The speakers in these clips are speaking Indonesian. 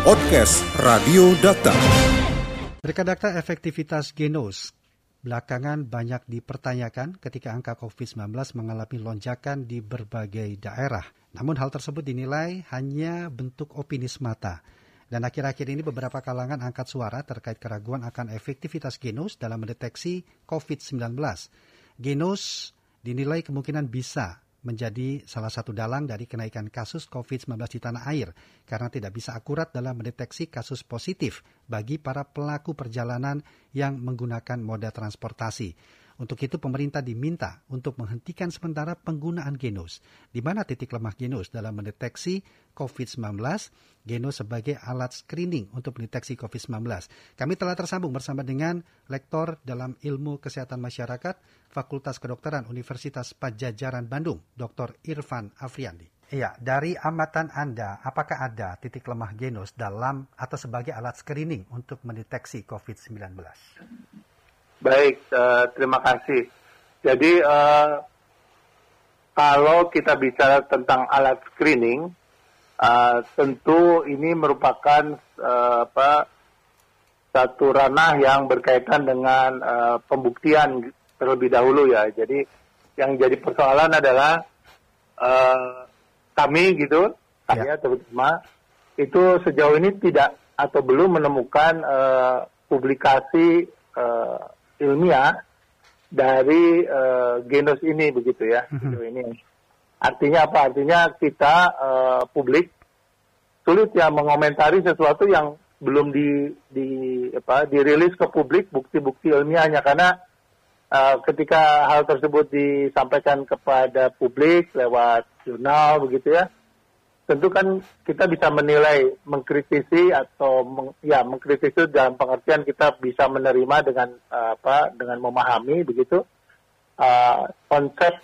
Podcast Radio Data. Rekan efektivitas Genos belakangan banyak dipertanyakan ketika angka COVID-19 mengalami lonjakan di berbagai daerah. Namun hal tersebut dinilai hanya bentuk opini semata. Dan akhir-akhir ini beberapa kalangan angkat suara terkait keraguan akan efektivitas Genos dalam mendeteksi COVID-19. Genos dinilai kemungkinan bisa menjadi salah satu dalang dari kenaikan kasus COVID-19 di tanah air karena tidak bisa akurat dalam mendeteksi kasus positif bagi para pelaku perjalanan yang menggunakan moda transportasi. Untuk itu pemerintah diminta untuk menghentikan sementara penggunaan genos. Di mana titik lemah genos dalam mendeteksi COVID-19? Genos sebagai alat screening untuk mendeteksi COVID-19. Kami telah tersambung bersama dengan Lektor dalam Ilmu Kesehatan Masyarakat Fakultas Kedokteran Universitas Pajajaran Bandung, Dr. Irfan Afriandi. Iya, dari amatan Anda, apakah ada titik lemah genos dalam atau sebagai alat screening untuk mendeteksi COVID-19? Baik, uh, terima kasih. Jadi uh, kalau kita bicara tentang alat screening, uh, tentu ini merupakan uh, apa satu ranah yang berkaitan dengan uh, pembuktian terlebih dahulu ya. Jadi yang jadi persoalan adalah uh, kami gitu, ya. saya terutama itu sejauh ini tidak atau belum menemukan uh, publikasi uh, ilmiah dari uh, genos ini begitu ya. Mm-hmm. Ini artinya apa? Artinya kita uh, publik sulit ya mengomentari sesuatu yang belum di di apa dirilis ke publik bukti-bukti ilmiahnya karena uh, ketika hal tersebut disampaikan kepada publik lewat jurnal begitu ya tentu kan kita bisa menilai, mengkritisi atau meng, ya mengkritisi dalam pengertian kita bisa menerima dengan uh, apa dengan memahami begitu uh, konsep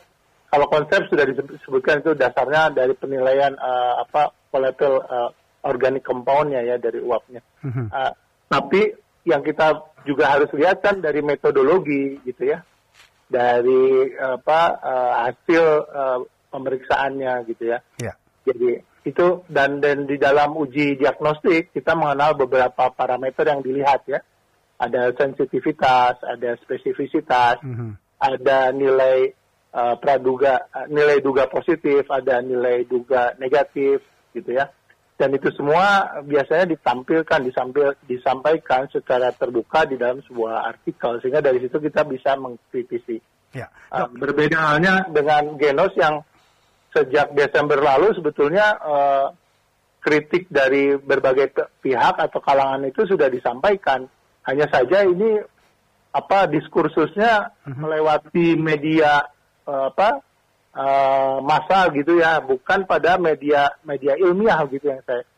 kalau konsep sudah disebutkan itu dasarnya dari penilaian uh, apa volatile uh, organic compoundnya ya dari uapnya. Uh, tapi yang kita juga harus lihat kan dari metodologi gitu ya, dari apa uh, hasil uh, pemeriksaannya gitu ya. Yeah. Jadi itu dan dan di dalam uji diagnostik kita mengenal beberapa parameter yang dilihat ya ada sensitivitas ada spesifisitas mm -hmm. ada nilai uh, praduga nilai duga positif ada nilai duga negatif gitu ya dan itu semua biasanya ditampilkan disampil, disampaikan secara terbuka di dalam sebuah artikel sehingga dari situ kita bisa mengkritisi ya. uh, berbeda halnya dengan genos yang sejak Desember lalu sebetulnya uh, kritik dari berbagai pihak atau kalangan itu sudah disampaikan. Hanya saja ini apa diskursusnya uh-huh. melewati media uh, apa uh, massa gitu ya, bukan pada media media ilmiah gitu yang saya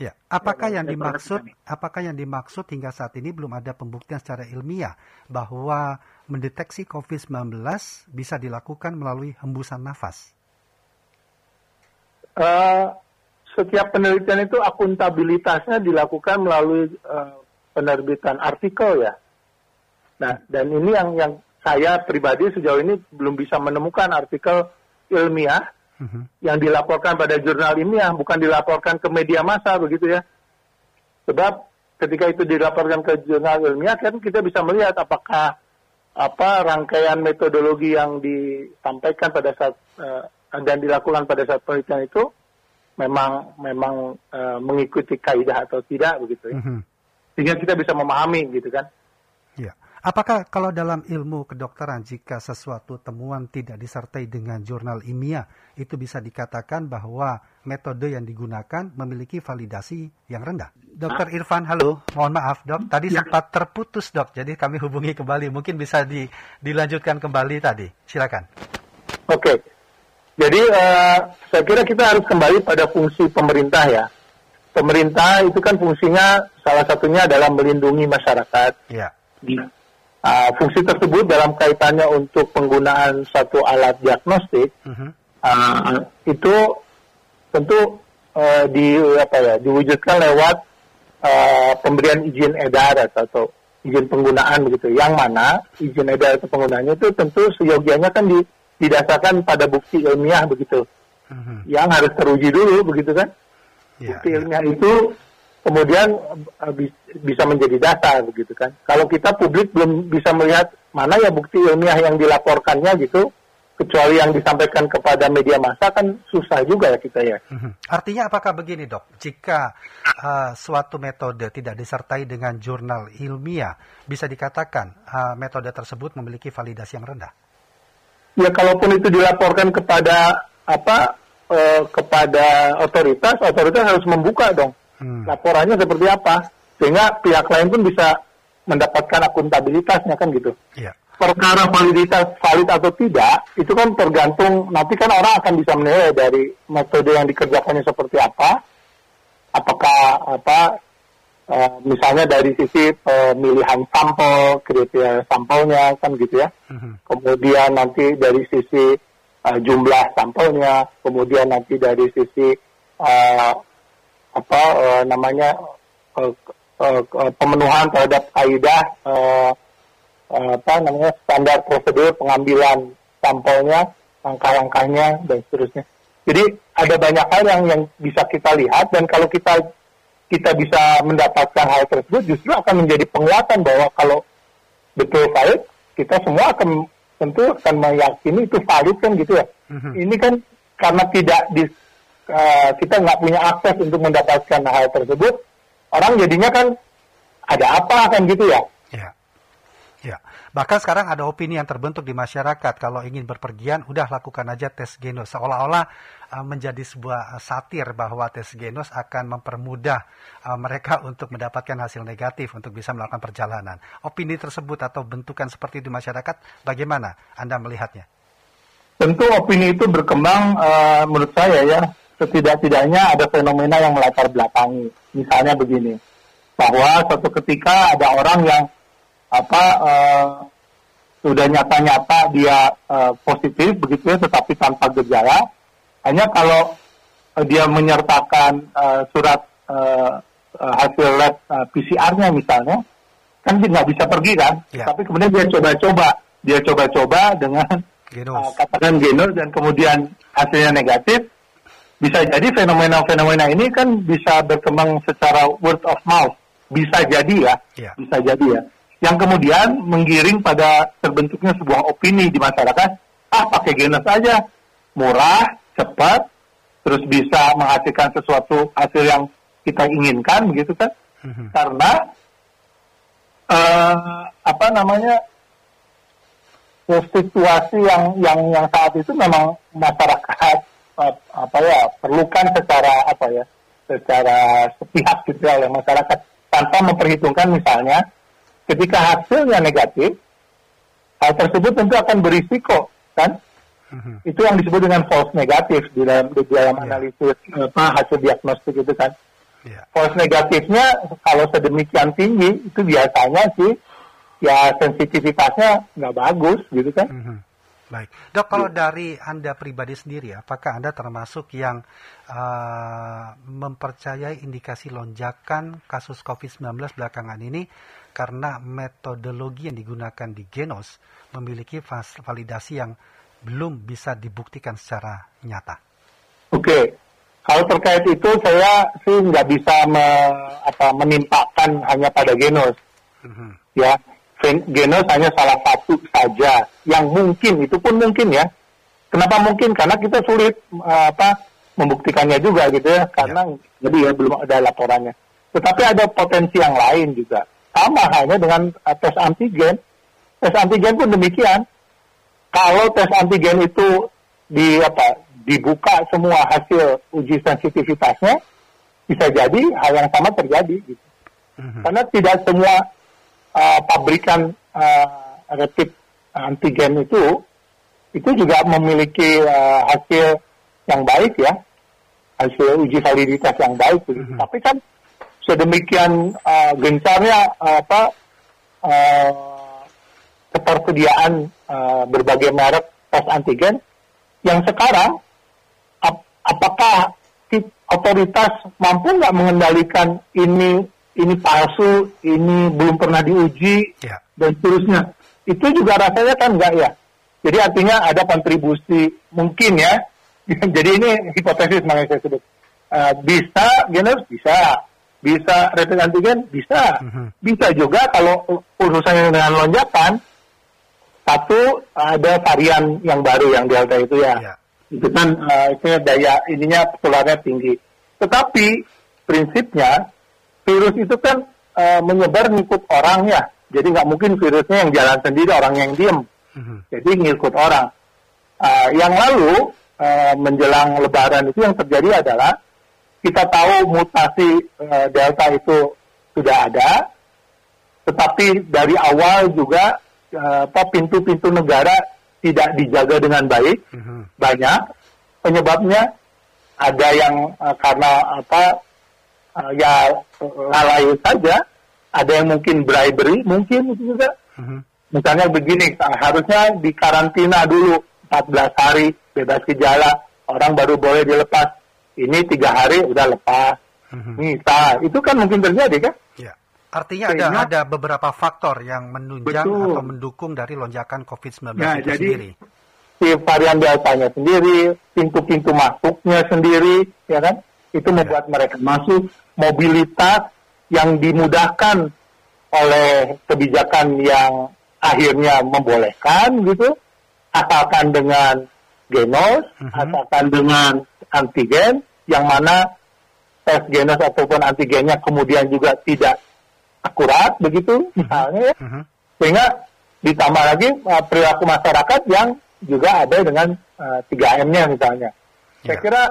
Ya, apakah yang dimaksud apakah yang dimaksud hingga saat ini belum ada pembuktian secara ilmiah bahwa mendeteksi COVID-19 bisa dilakukan melalui hembusan nafas? Uh, setiap penelitian itu akuntabilitasnya dilakukan melalui uh, penerbitan artikel ya. Nah, dan ini yang yang saya pribadi sejauh ini belum bisa menemukan artikel ilmiah uh-huh. yang dilaporkan pada jurnal ilmiah, bukan dilaporkan ke media massa begitu ya. Sebab ketika itu dilaporkan ke jurnal ilmiah kan kita bisa melihat apakah apa rangkaian metodologi yang disampaikan pada saat uh, dan dilakukan pada saat penelitian itu memang memang uh, mengikuti kaidah atau tidak begitu ya. Mm -hmm. Sehingga kita bisa memahami gitu kan. Ya. Apakah kalau dalam ilmu kedokteran jika sesuatu temuan tidak disertai dengan jurnal ilmiah itu bisa dikatakan bahwa metode yang digunakan memiliki validasi yang rendah? Dokter Irfan, halo, mohon maaf dok, tadi ya. sempat terputus dok, jadi kami hubungi kembali, mungkin bisa di, dilanjutkan kembali tadi, silakan. Oke, okay. Jadi uh, saya kira kita harus kembali pada fungsi pemerintah ya. Pemerintah itu kan fungsinya salah satunya adalah melindungi masyarakat. Ya. Uh, fungsi tersebut dalam kaitannya untuk penggunaan satu alat diagnostik uh-huh. uh, itu tentu uh, di apa ya diwujudkan lewat uh, pemberian izin edar atau izin penggunaan begitu. Yang mana izin edar atau penggunaannya itu tentu seyogianya kan di didasarkan pada bukti ilmiah begitu, uh-huh. yang harus teruji dulu begitu kan. Yeah, bukti yeah. ilmiah itu kemudian uh, bisa menjadi dasar begitu kan. Kalau kita publik belum bisa melihat mana ya bukti ilmiah yang dilaporkannya gitu, kecuali yang disampaikan kepada media massa kan susah juga ya kita ya. Mhm. Artinya apakah begini dok, jika uh, suatu metode tidak disertai dengan jurnal ilmiah, bisa dikatakan uh, metode tersebut memiliki validasi yang rendah? Ya kalaupun itu dilaporkan kepada apa uh, kepada otoritas, otoritas harus membuka dong hmm. laporannya seperti apa, sehingga pihak lain pun bisa mendapatkan akuntabilitasnya kan gitu. Yeah perkara validitas valid atau tidak itu kan tergantung nanti kan orang akan bisa menilai dari metode yang dikerjakannya seperti apa apakah apa uh, misalnya dari sisi pemilihan sampel kriteria sampelnya kan gitu ya uh-huh. kemudian nanti dari sisi uh, jumlah sampelnya kemudian nanti dari sisi uh, apa uh, namanya uh, uh, pemenuhan terhadap kaidah uh, Eh, apa namanya standar prosedur pengambilan sampelnya, langkah-langkahnya dan seterusnya. Jadi ada banyak hal yang yang bisa kita lihat dan kalau kita kita bisa mendapatkan hal tersebut justru akan menjadi penguatan bahwa kalau betul valid kita semua akan tentu akan meyakini itu valid kan gitu ya. Mm-hmm. Ini kan karena tidak di uh, kita nggak punya akses untuk mendapatkan hal tersebut, orang jadinya kan ada apa kan gitu ya. Ya, bahkan sekarang ada opini yang terbentuk di masyarakat kalau ingin berpergian udah lakukan aja tes genos seolah-olah uh, menjadi sebuah uh, satir bahwa tes genos akan mempermudah uh, mereka untuk mendapatkan hasil negatif untuk bisa melakukan perjalanan. Opini tersebut atau bentukan seperti di masyarakat bagaimana Anda melihatnya? Tentu opini itu berkembang uh, menurut saya ya setidak-tidaknya ada fenomena yang melatar belakangi. Misalnya begini, bahwa suatu ketika ada orang yang apa uh, sudah nyata-nyata dia uh, positif begitu ya tetapi tanpa gejala. Hanya kalau uh, dia menyertakan uh, surat uh, hasil lab uh, PCR-nya misalnya kan dia nggak bisa pergi kan? Ya. tapi kemudian dia coba-coba. Dia coba-coba dengan uh, katakan genos dan kemudian hasilnya negatif. Bisa jadi fenomena-fenomena ini kan bisa berkembang secara word of mouth. Bisa jadi ya, ya. bisa jadi ya yang kemudian menggiring pada terbentuknya sebuah opini di masyarakat, ah pakai genos aja, murah, cepat, terus bisa menghasilkan sesuatu hasil yang kita inginkan, begitu kan? Mm-hmm. Karena uh, apa namanya situasi yang yang yang saat itu memang masyarakat uh, apa ya perlukan secara apa ya secara sepihak gitu ya oleh masyarakat tanpa memperhitungkan misalnya ketika hasilnya negatif, hal tersebut tentu akan berisiko, kan? Mm-hmm. Itu yang disebut dengan false negatif di dalam di dalam yeah. analisis apa hasil diagnostik itu kan. Yeah. False negatifnya kalau sedemikian tinggi itu biasanya sih ya sensitivitasnya nggak bagus gitu kan. Mm-hmm. Baik, dok kalau iya. dari anda pribadi sendiri, apakah anda termasuk yang uh, mempercayai indikasi lonjakan kasus COVID-19 belakangan ini karena metodologi yang digunakan di Genos memiliki validasi yang belum bisa dibuktikan secara nyata? Oke, kalau terkait itu saya sih nggak bisa me, apa, menimpakan hanya pada Genos, mm-hmm. ya genos hanya salah satu saja yang mungkin itu pun mungkin ya. Kenapa mungkin? Karena kita sulit uh, apa membuktikannya juga gitu ya karena ya. jadi ya belum ada laporannya. Tetapi ada potensi yang lain juga. Sama halnya dengan uh, tes antigen. Tes antigen pun demikian. Kalau tes antigen itu di apa dibuka semua hasil uji sensitivitasnya bisa jadi hal yang sama terjadi gitu. Mm -hmm. Karena tidak semua uh, pabrikan uh, rapid antigen itu itu juga memiliki uh, hasil yang baik ya hasil uji validitas yang baik mm-hmm. tapi kan sedemikian uh, gencarnya uh, apa uh, ketersediaan uh, berbagai merek tes antigen yang sekarang ap- apakah otoritas mampu nggak mengendalikan ini ini palsu, ini belum pernah diuji, ya. dan seterusnya. Itu juga rasanya kan enggak ya. Jadi artinya ada kontribusi mungkin ya. Jadi ini hipotesis makanya saya sebut. Uh, bisa, genus bisa. Bisa rapid antigen bisa Mhm. bisa juga kalau urusannya dengan lonjakan satu ada varian yang baru yang delta itu ya Ya. itu kan eh, itu daya ininya penularannya tinggi tetapi prinsipnya virus itu kan eh, menyebar ngikut orang ya jadi nggak mungkin virusnya yang jalan sendiri orang yang diem Mhm. jadi ngikut orang. Ah, yang lalu eh, menjelang Lebaran itu yang terjadi adalah kita tahu mutasi eh, Delta itu sudah ada, tetapi dari awal juga eh, apa pintu-pintu negara tidak dijaga dengan baik, Mhm. banyak penyebabnya ada yang eh, karena apa ya lalai saja, ada yang mungkin bribery, mungkin itu juga Mhm. misalnya begini, harusnya dikarantina dulu 14 hari bebas gejala, orang baru boleh dilepas. Ini tiga hari udah lepas. Mhm. Misal, itu kan mungkin terjadi kan? Ya. Artinya ada Sehingga- ada beberapa faktor yang menunjang Betul. atau mendukung dari lonjakan COVID-19 Ya, itu jadi- sendiri. Si varian deltanya sendiri, pintu-pintu masuknya sendiri, ya kan? Itu membuat mereka masuk mobilitas yang dimudahkan oleh kebijakan yang akhirnya membolehkan gitu, asalkan dengan genos, Mhm. asalkan dengan antigen, yang mana tes genos ataupun antigennya kemudian juga tidak akurat begitu, misalnya ya Mhm. sehingga ditambah lagi uh, perilaku masyarakat yang juga ada dengan uh, 3M-nya misalnya. Saya Ya. kira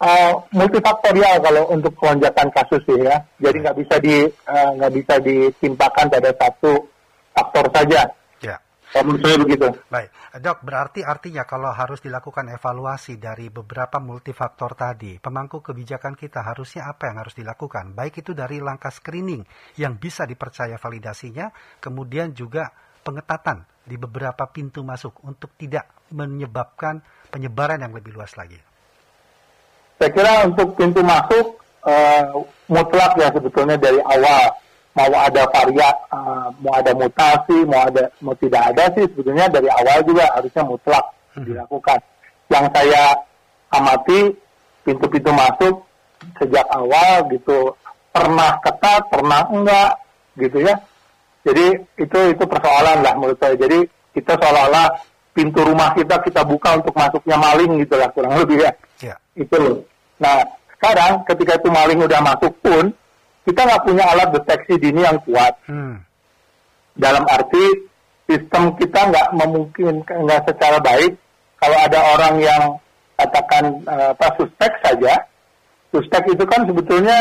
uh, multifaktorial kalau untuk lonjakan kasus sih ya. Jadi nggak bisa di uh, nggak bisa ditimpakan pada satu faktor saja. Menurut saya begitu. Baik, dok, berarti artinya kalau harus dilakukan evaluasi dari beberapa multifaktor tadi, pemangku kebijakan kita harusnya apa yang harus dilakukan? Baik itu dari langkah screening yang bisa dipercaya validasinya, kemudian juga pengetatan di beberapa pintu masuk untuk tidak menyebabkan penyebaran yang lebih luas lagi. Saya kira untuk pintu masuk uh, mutlak ya sebetulnya dari awal mau ada varian, uh, mau ada mutasi, mau ada mau tidak ada sih sebetulnya dari awal juga harusnya mutlak Mhm. dilakukan. Yang saya amati pintu-pintu masuk sejak awal gitu pernah ketat, pernah enggak gitu ya. Jadi itu itu persoalan lah menurut saya. Jadi kita seolah-olah pintu rumah kita kita buka untuk masuknya maling gitu lah kurang lebih ya Ya, itu loh. Nah, sekarang ketika itu maling udah masuk pun, kita nggak punya alat deteksi dini yang kuat. hmm. Dalam arti sistem kita nggak memungkinkan nggak secara baik kalau ada orang yang katakan eh, apa suspek saja, suspek itu kan sebetulnya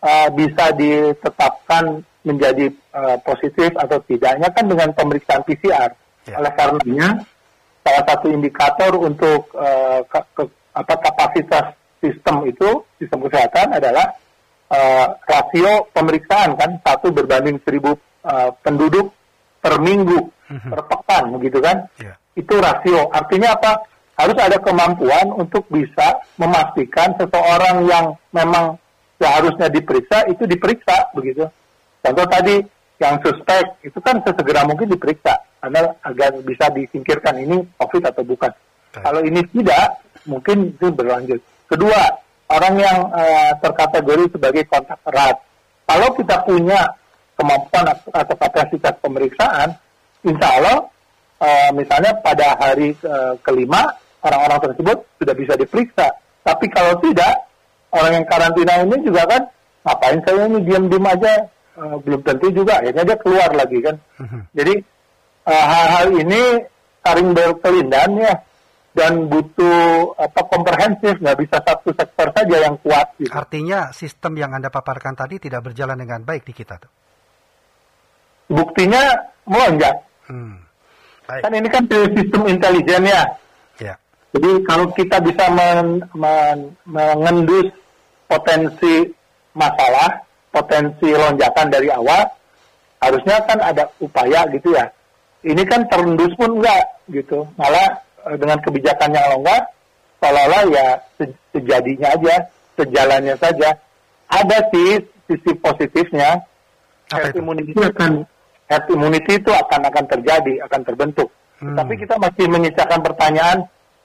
eh, bisa ditetapkan menjadi eh, positif atau tidaknya kan dengan pemeriksaan PCR. Ya. Oleh karenanya salah satu indikator untuk eh, ke- ke- apa kapasitas sistem itu sistem kesehatan adalah eh, rasio pemeriksaan kan satu berbanding seribu eh, penduduk per minggu Mhm. per pekan begitu kan? Ya, itu rasio. Artinya apa? Harus ada kemampuan untuk bisa memastikan seseorang yang memang seharusnya diperiksa itu diperiksa begitu. Contoh tadi yang suspek itu kan sesegera mungkin diperiksa. Karena agar bisa disingkirkan ini covid atau bukan. Baik. kalau ini tidak mungkin itu berlanjut. Kedua orang yang eh, terkategori sebagai kontak erat kalau kita punya kemampuan atau kapasitas pemeriksaan insya Allah eh, misalnya pada hari eh, kelima orang-orang tersebut sudah bisa diperiksa. Tapi kalau tidak orang yang karantina ini juga kan ngapain saya ini diam-diam aja Eh, belum tentu juga akhirnya dia keluar lagi kan. Mhm. Jadi hal-hal ini saling berkelindan ya dan butuh apa komprehensif nggak bisa satu sektor saja yang kuat gitu. Artinya sistem yang Anda paparkan tadi tidak berjalan dengan baik di kita tuh. Buktinya melonjak. Hmm. Baik, Kan ini kan sistem intelijen ya. ya. Jadi kalau kita bisa men- men- mengendus potensi masalah, potensi lonjakan dari awal, harusnya kan ada upaya gitu ya. Ini kan terendus pun enggak gitu. Malah dengan kebijakan yang longgar, seolah-olah ya se- sejadinya aja, sejalannya saja. Ada sih sisi positifnya, herd itu? immunity akan herd immunity itu akan akan terjadi, akan terbentuk. Hmm. Tapi kita masih menyisakan pertanyaan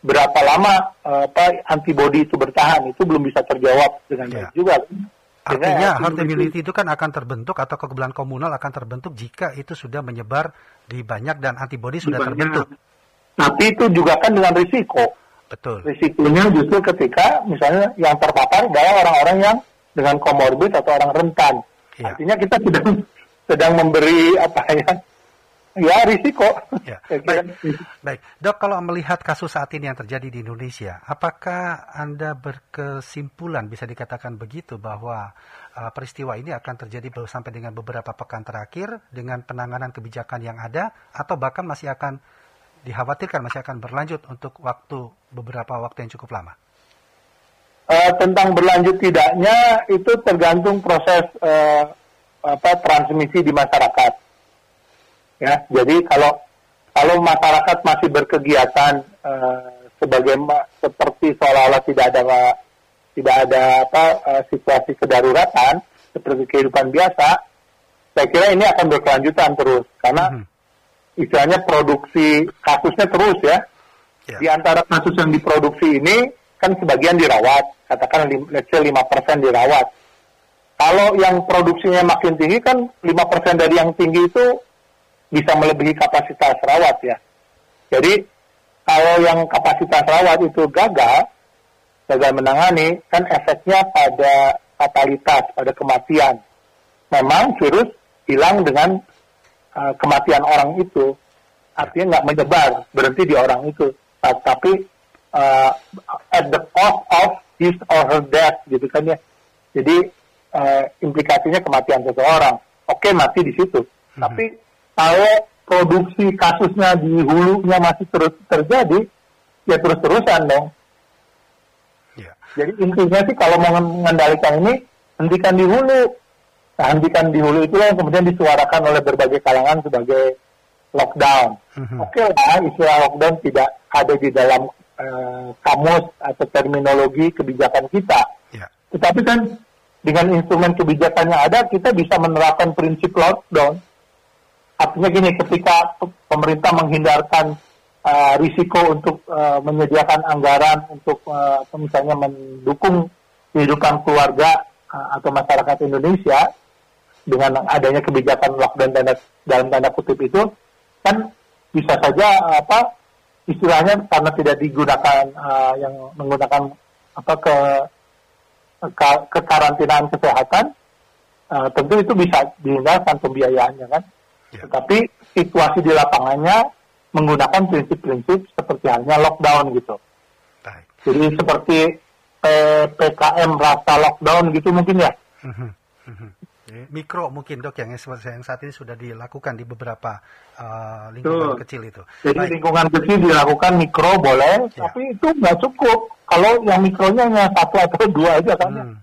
berapa lama eh, apa antibodi itu bertahan itu belum bisa terjawab dengan Ya. juga. Artinya herd immunity itu kan akan terbentuk atau kekebalan komunal akan terbentuk jika itu sudah menyebar di banyak dan antibodi sudah banyak. terbentuk. Tapi itu juga kan dengan risiko. Betul. Risikonya justru ketika misalnya yang terpapar adalah orang-orang yang dengan komorbid atau orang rentan. Ya. Artinya kita sedang sedang memberi apa ya ya risiko. Ya. Baik. Baik, dok kalau melihat kasus saat ini yang terjadi di Indonesia, apakah anda berkesimpulan bisa dikatakan begitu bahwa uh, peristiwa ini akan terjadi sampai dengan beberapa pekan terakhir dengan penanganan kebijakan yang ada, atau bahkan masih akan dikhawatirkan masih akan berlanjut untuk waktu beberapa waktu yang cukup lama? Uh, tentang berlanjut tidaknya itu tergantung proses uh, apa transmisi di masyarakat. Ya, jadi kalau kalau masyarakat masih berkegiatan uh, sebagai seperti seolah-olah tidak ada tidak ada apa uh, situasi kedaruratan seperti kehidupan biasa, saya kira ini akan berkelanjutan terus karena mm -hmm istilahnya produksi kasusnya terus ya. Yeah. Di antara kasus yang diproduksi ini kan sebagian dirawat, katakan let's say 5% dirawat. Kalau yang produksinya makin tinggi kan 5% dari yang tinggi itu bisa melebihi kapasitas rawat ya. Jadi kalau yang kapasitas rawat itu gagal, gagal menangani, kan efeknya pada fatalitas, pada kematian. Memang virus hilang dengan uh, kematian orang itu artinya nggak menyebar berhenti di orang itu. Uh, tapi uh, at the cost of his or her death gitu kan ya. Jadi uh, implikasinya kematian seseorang. Oke okay, mati di situ. Hmm. tapi kalau produksi kasusnya di hulunya masih terus terjadi ya terus terusan dong. Yeah. jadi intinya sih kalau mau mengendalikan ini hentikan di hulu hentikan di hulu itu yang kemudian disuarakan oleh berbagai kalangan sebagai lockdown. Mm-hmm. Oke okay lah, istilah lockdown tidak ada di dalam uh, kamus atau terminologi kebijakan kita. Yeah. Tetapi kan dengan instrumen kebijakan yang ada, kita bisa menerapkan prinsip lockdown. Artinya gini, ketika pemerintah menghindarkan uh, risiko untuk uh, menyediakan anggaran untuk uh, misalnya mendukung kehidupan keluarga uh, atau masyarakat Indonesia, dengan adanya kebijakan lockdown tanda, dalam tanda kutip itu kan bisa saja apa istilahnya karena tidak digunakan uh, yang menggunakan apa ke ke kekarantinaan kesehatan uh, tentu itu bisa dihindarkan pembiayaannya kan ya. tetapi situasi di lapangannya menggunakan prinsip-prinsip seperti halnya lockdown gitu Baik. jadi seperti PKM rasa lockdown gitu mungkin ya mhm. Mikro mungkin dok yang yang saat ini sudah dilakukan di beberapa uh, lingkungan Tuh. kecil itu. Jadi Baik. lingkungan kecil dilakukan mikro boleh, ya. tapi itu nggak cukup. Kalau yang mikronya hanya satu atau dua aja kan. Ya. Hmm.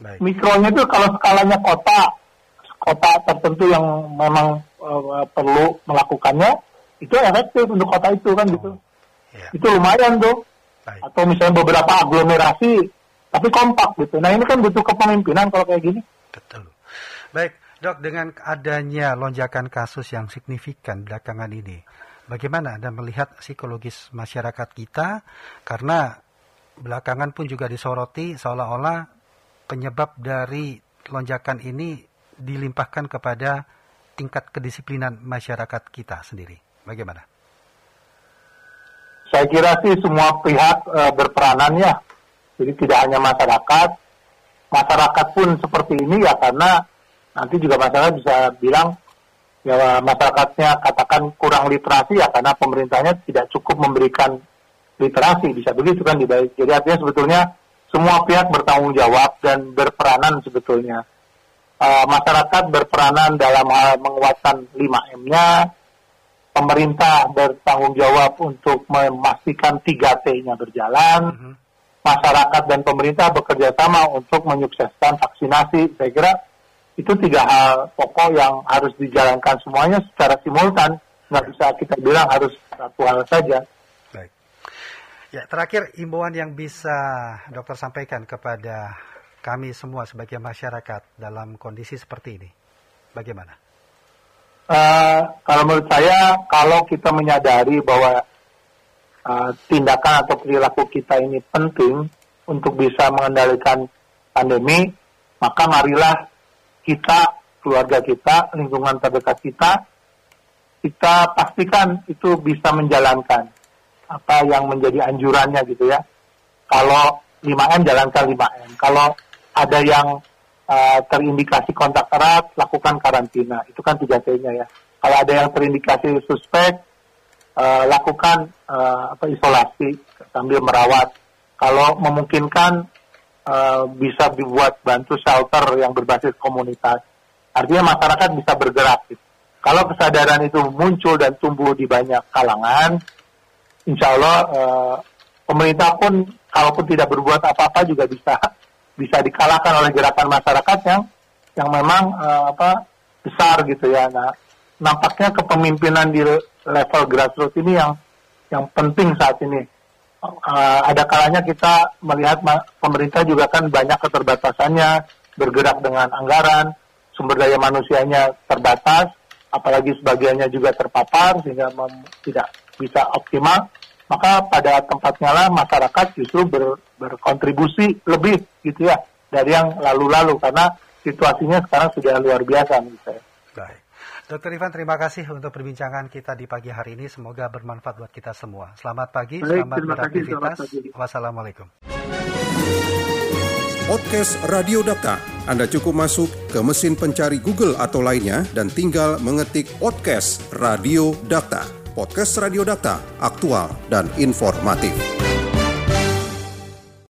Baik. Mikronya itu kalau skalanya kota, kota tertentu yang memang uh, perlu melakukannya, itu efektif untuk kota itu kan gitu. oh. gitu. Ya. Itu lumayan tuh. Baik. Atau misalnya beberapa aglomerasi, tapi kompak gitu. Nah ini kan butuh kepemimpinan kalau kayak gini. Baik, dok, dengan adanya lonjakan kasus yang signifikan belakangan ini, bagaimana Anda melihat psikologis masyarakat kita? Karena belakangan pun juga disoroti seolah-olah penyebab dari lonjakan ini dilimpahkan kepada tingkat kedisiplinan masyarakat kita sendiri. Bagaimana? Saya kira sih semua pihak e, berperanan ya. Jadi tidak hanya masyarakat, masyarakat pun seperti ini ya karena nanti juga masyarakat bisa bilang ya masyarakatnya katakan kurang literasi ya karena pemerintahnya tidak cukup memberikan literasi bisa begitu kan dibaik. Jadi artinya sebetulnya semua pihak bertanggung jawab dan berperanan sebetulnya. Uh, masyarakat berperanan dalam hal menguatkan 5M-nya, pemerintah bertanggung jawab untuk memastikan 3T-nya berjalan, mm -hmm. masyarakat dan pemerintah bekerja sama untuk menyukseskan vaksinasi. Saya kira itu tiga hal pokok yang harus dijalankan semuanya secara simultan nggak bisa kita bilang harus satu hal saja. Baik. Ya terakhir imbauan yang bisa dokter sampaikan kepada kami semua sebagai masyarakat dalam kondisi seperti ini, bagaimana? Uh, kalau menurut saya kalau kita menyadari bahwa uh, tindakan atau perilaku kita ini penting untuk bisa mengendalikan pandemi, maka marilah kita, keluarga kita, lingkungan terdekat kita, kita pastikan itu bisa menjalankan apa yang menjadi anjurannya gitu ya. Kalau 5M jalankan 5M. Kalau ada yang uh, terindikasi kontak erat, lakukan karantina. Itu kan 3T-nya ya. Kalau ada yang terindikasi suspek, uh, lakukan uh, apa isolasi sambil merawat. Kalau memungkinkan uh, bisa dibuat bantu shelter yang berbasis komunitas. Artinya masyarakat bisa bergerak. Gitu. Kalau kesadaran itu muncul dan tumbuh di banyak kalangan, insya Allah uh, pemerintah pun kalaupun tidak berbuat apa-apa juga bisa bisa dikalahkan oleh gerakan masyarakat yang yang memang uh, apa besar gitu ya. Nah, nampaknya kepemimpinan di level grassroots ini yang yang penting saat ini. Uh, ada kalanya kita melihat pemerintah juga kan banyak keterbatasannya, bergerak dengan anggaran, sumber daya manusianya terbatas, apalagi sebagiannya juga terpapar sehingga tidak bisa optimal. Maka pada tempatnya lah masyarakat justru ber, berkontribusi lebih gitu ya dari yang lalu-lalu karena situasinya sekarang sudah luar biasa saya. Baik. Dokter Ivan, terima kasih untuk perbincangan kita di pagi hari ini. Semoga bermanfaat buat kita semua. Selamat pagi, Baik, selamat beraktivitas. Wassalamualaikum. Podcast Radio Data. Anda cukup masuk ke mesin pencari Google atau lainnya dan tinggal mengetik podcast Radio Data. Podcast Radio Data, aktual dan informatif.